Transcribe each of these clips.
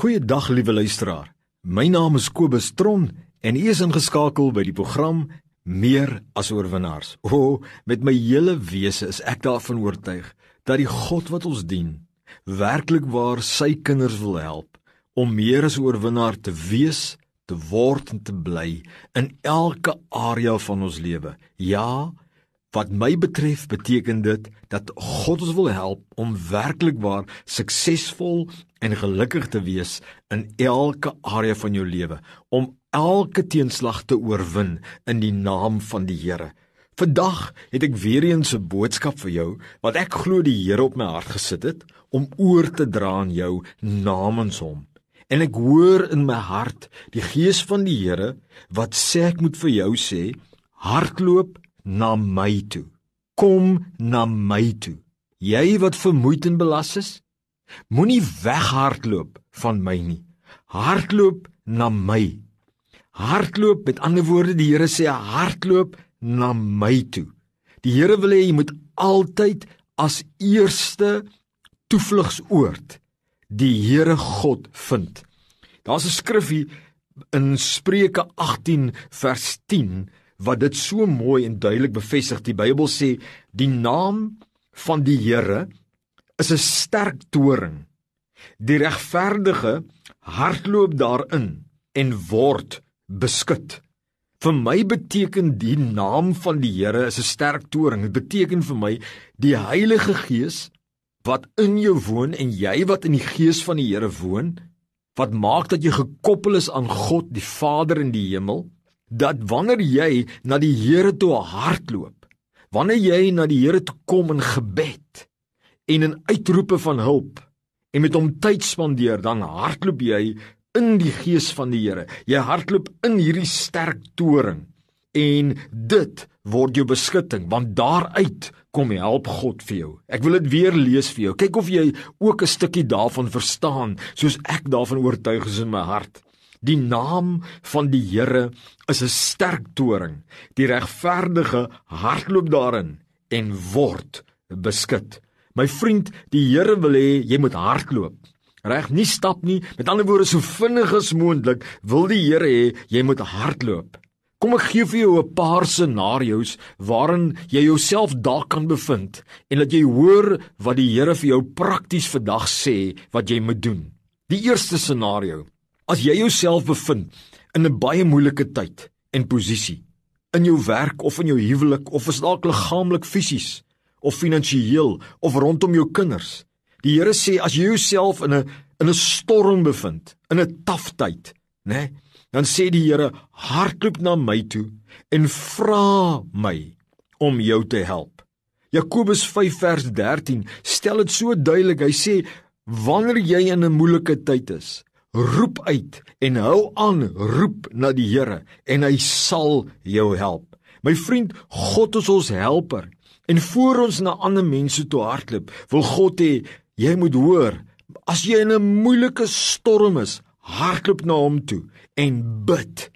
Goeiedag liewe luisteraar. My naam is Kobus Tron en u is ingeskakel by die program Meer as oorwinnaars. O, oh, met my hele wese is ek daarvan oortuig dat die God wat ons dien, werklik waar sy kinders wil help om meer as oorwinnaar te wees, te word en te bly in elke area van ons lewe. Ja, Wat my betref beteken dit dat God ons wil help om werklik waar suksesvol en gelukkig te wees in elke area van jou lewe, om elke teenslag te oorwin in die naam van die Here. Vandag het ek weer eens 'n boodskap vir jou wat ek glo die Here op my hart gesit het om oor te dra aan jou namens hom. En ek hoor in my hart die gees van die Here wat sê ek moet vir jou sê hardloop na my toe. Kom na my toe. Jy wat vermoeid en belas is, moenie weghardloop van my nie. Hardloop na my. Hardloop met ander woorde, die Here sê hardloop na my toe. Die Here wil hê jy moet altyd as eerste toevlugsoord die Here God vind. Daar's 'n skrifgie in Spreuke 18 vers 10 wat dit so mooi en duidelik bevestig. Die Bybel sê die naam van die Here is 'n sterk toring. Die regverdige hardloop daarin en word beskud. Vir my beteken die naam van die Here is 'n sterk toring. Dit beteken vir my die Heilige Gees wat in jou woon en jy wat in die Gees van die Here woon, wat maak dat jy gekoppel is aan God die Vader in die hemel dat wanneer jy na die Here toe hardloop, wanneer jy na die Here toe kom in gebed en in uitroepe van hulp en met hom tyd spandeer, dan hardloop jy in die gees van die Here. Jy hardloop in hierdie sterk toring en dit word jou beskutting want daaruit kom help God vir jou. Ek wil dit weer lees vir jou. Kyk of jy ook 'n stukkie daarvan verstaan soos ek daarvan oortuig is in my hart. Die naam van die Here is 'n sterk toring. Die regverdige hardloop daarin en word beskud. My vriend, die Here wil hê jy moet hardloop. Reg, nie stap nie. Met ander woorde, so vinnig as moontlik wil die Here hê jy moet hardloop. Kom ek gee vir jou 'n paar scenario's waarin jy jouself daar kan bevind en dat jy hoor wat die Here vir jou prakties vandag sê wat jy moet doen. Die eerste scenario As jy jouself bevind in 'n baie moeilike tyd en posisie in jou werk of in jou huwelik of is dalk liggaamlik fisies of finansiëel of rondom jou kinders. Die Here sê as jy jouself in 'n in 'n storm bevind, in 'n taaf tyd, né? Nee, dan sê die Here hardloop na my toe en vra my om jou te help. Jakobus 5 vers 13 stel dit so duidelik. Hy sê wanneer jy in 'n moeilike tyd is, roep uit en hou aan roep na die Here en hy sal jou help. My vriend, God is ons helper. En voor ons na ander mense toe hardloop, wil God hê jy moet hoor, as jy in 'n moeilike storm is, hardloop na hom toe en bid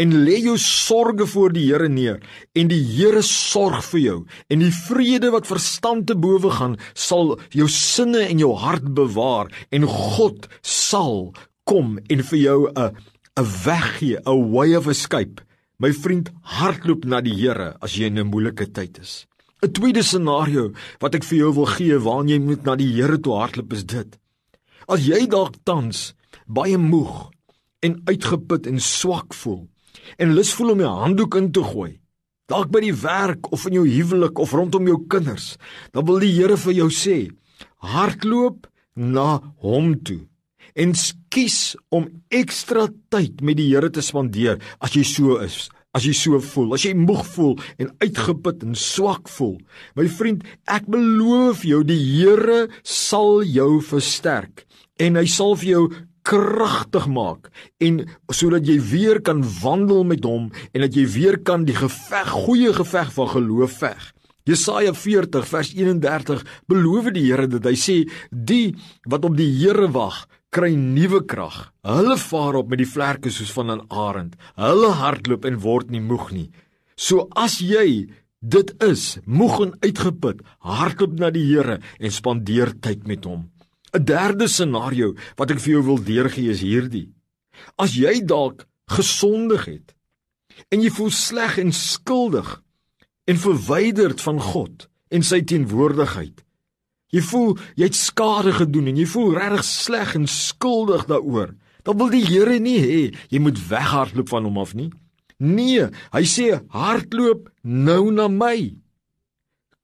en lê jou sorges voor die Here neer en die Here sorg vir jou en die vrede wat verstand te bowe gaan sal jou sinne en jou hart bewaar en God sal kom en vir jou 'n 'n weg gee, 'n way of escape. My vriend, hardloop na die Here as jy in 'n moeilike tyd is. 'n Tweede scenario wat ek vir jou wil gee waar jy moet na die Here toe hardloop is dit. As jy dalk tans baie moeg en uitgeput en swak voel en lus voel om jou handdoek in te gooi, dalk by die werk of in jou huwelik of rondom jou kinders, dan wil die Here vir jou sê: hardloop na hom toe en kies om ekstra tyd met die Here te spandeer as jy so is. As jy so voel, as jy moeg voel en uitgeput en swak voel. My vriend, ek beloof jou die Here sal jou versterk en hy sal vir jou kragtig maak en sodat jy weer kan wandel met hom en dat jy weer kan die geveg, goeie geveg van geloof veg. Jesaja 40 vers 31 beloof die Here dat hy sê die wat op die Here wag kry nuwe krag. Hulle vaar op met die vlerke soos van 'n arend. Hulle hardloop en word nie moeg nie. So as jy dit is, moeg en uitgeput, hardloop na die Here en spandeer tyd met hom. 'n Derde scenario wat ek vir jou wil deurgee is hierdie. As jy dalk gesondig het en jy voel sleg en skuldig en verwyderd van God en sy teenwoordigheid. Jy voel jy het skade gedoen en jy voel regtig sleg en skuldig daaroor. Dan wil die Here nie hê jy moet weghardloop van hom af nie. Nee, hy sê hardloop nou na my.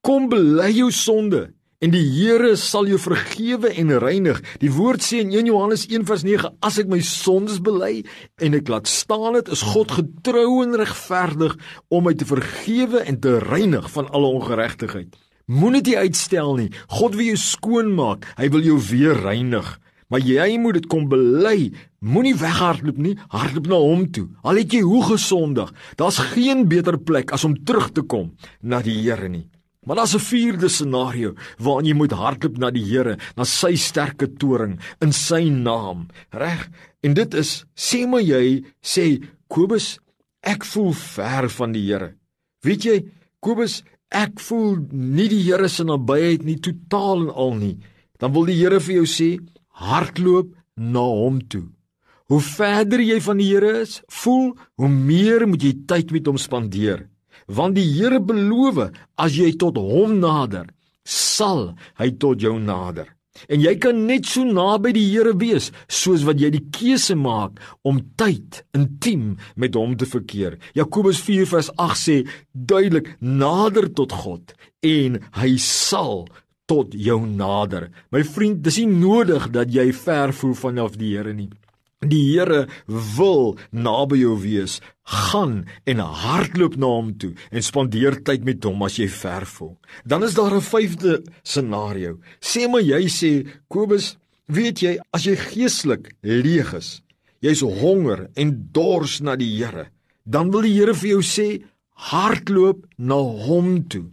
Kom bely jou sonde en die Here sal jou vergewe en reinig. Die woord sê in 1 Johannes 1:9 as ek my sondes bely en ek laat staan dit is God getrou en regverdig om my te vergewe en te reinig van alle ongeregtigheid. Moenie dit uitstel nie. God wil jou skoon maak. Hy wil jou weer reinig. Maar jy moet dit kom bely. Moenie weghardloop nie. Hardloop na hom toe. Al het jy hoe gesondig, daar's geen beter plek as om terug te kom na die Here nie. Maar daar's 'n vierde scenario waarin jy moet hardloop na die Here, na sy sterke toring in sy naam. Reg? En dit is sê maar jy sê Kobus, ek voel ver van die Here. Weet jy, Kobus, ek voel nie die Here se nabyheid nie totaal en al nie. Dan wil die Here vir jou sê, hardloop na hom toe. Hoe verder jy van die Here is, voel hoe meer moet jy tyd met hom spandeer want die Here beloof as jy tot hom nader, sal hy tot jou nader. En jy kan net so naby die Here wees soos wat jy die keuse maak om tyd intiem met hom te verkeer. Jakobus 4:8 sê duidelik nader tot God en hy sal tot jou nader. My vriend, dis nie nodig dat jy ver voel vanaf die Here nie. Die Here wil naby jou wees. Gaan en hardloop na hom toe en spandeer tyd met hom as jy ver voel. Dan is daar 'n vyfde scenario. Sê maar jy sê Kobus, weet jy as jy geestelik leeg is, jy's honger en dors na die Here, dan wil die Here vir jou sê hardloop na hom toe.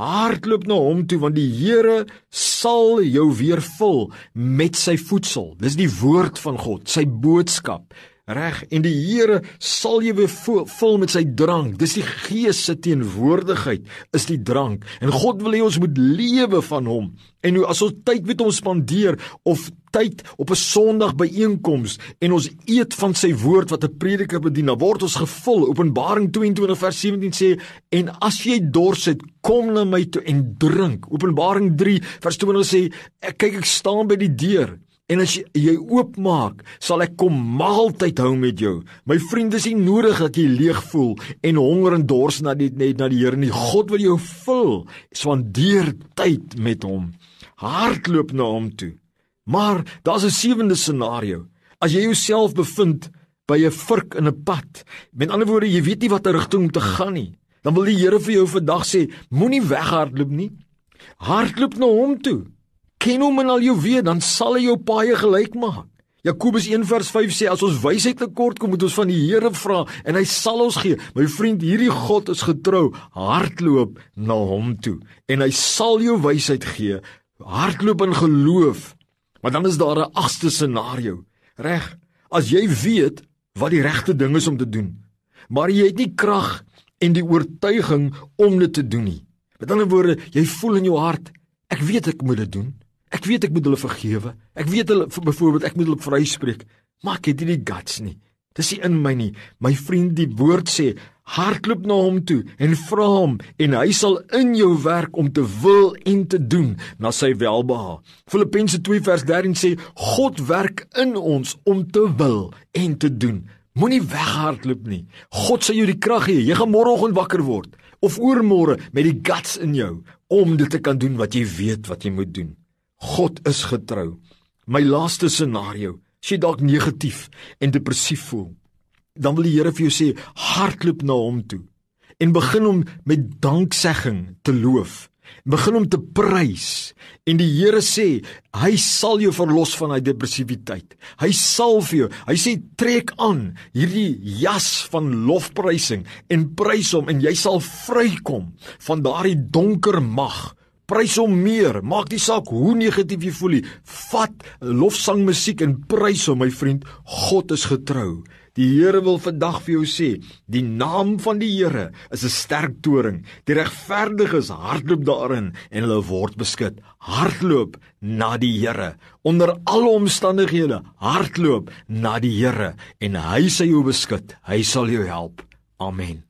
Hardloop na hom toe want die Here sal jou weer vul met sy voedsel. Dis die woord van God, sy boodskap. Reg, en die Here sal jou weer vul met sy drank. Dis die Gees se teenwoordigheid is die drank. En God wil hê ons moet lewe van hom. En hoe as ons tyd met hom spandeer of tyd op 'n Sondag byeenkoms en ons eet van sy woord wat 'n prediker bedien, dan word ons gevul. Openbaring 22 vers 17 sê en as jy dors het, kom na my toe en drink. Openbaring 3 vers 20 sê kyk ek staan by die deur En as jy, jy oopmaak, sal ek kom maaltyd hou met jou. My vriende, dis nie nodig dat jy leeg voel en honger en dors na die net na die Here nie. God wil jou vul. Spandeer tyd met hom. Hardloop na hom toe. Maar daar's 'n sewende scenario. As jy jouself bevind by 'n vurk in 'n pad, met ander woorde, jy weet nie watter rigting om te gaan nie, dan wil die Here vir jou vandag sê, moenie weghardloop nie. Hardloop na hom toe. Ken hom en al jou weet, dan sal hy jou paaie gelyk maak. Jakobus 1:5 sê as ons wysheid tekort kom, moet ons van die Here vra en hy sal ons gee. My vriend, hierdie God is getrou. Hardloop na hom toe en hy sal jou wysheid gee. Hardloop in geloof. Maar dan is daar 'n agste scenario. Reg? As jy weet wat die regte ding is om te doen, maar jy het nie krag en die oortuiging om dit te doen nie. Met ander woorde, jy voel in jou hart, ek weet ek moet dit doen. Ek weet ek moet hulle vergewe. Ek weet hulle byvoorbeeld ek moet hulle vryspreek, maar ek het nie die guts nie. Dis nie in my nie. My vriend, die woord sê, hardloop na hom toe en vra hom en hy sal in jou werk om te wil en te doen na sy welbehae. Filippense 2 vers 13 sê God werk in ons om te wil en te doen. Moenie weghardloop nie. God sal jou die krag gee. Jy gaan môreoggend wakker word of oormôre met die guts in jou om dit te kan doen wat jy weet wat jy moet doen. God is getrou. My laaste scenario, as jy dalk negatief en depressief voel, dan wil die Here vir jou sê hardloop na hom toe en begin hom met danksegging te loof. Begin hom te prys en die Here sê hy sal jou verlos van daai depressiwiteit. Hy sal vir jou. Hy sê trek aan hierdie jas van lofprysing en prys hom en jy sal vrykom van daardie donker mag Prys hom meer. Maak nie saak hoe negatief jy voel nie. Vat lofsang musiek en prys hom, my vriend. God is getrou. Die Here wil vandag vir jou sê, die naam van die Here is 'n sterk toring. Die regverdiges hardloop daarin en hulle word beskud. Hardloop na die Here onder alle omstandighede. Hardloop na die Here en hy sal jou beskud. Hy sal jou help. Amen.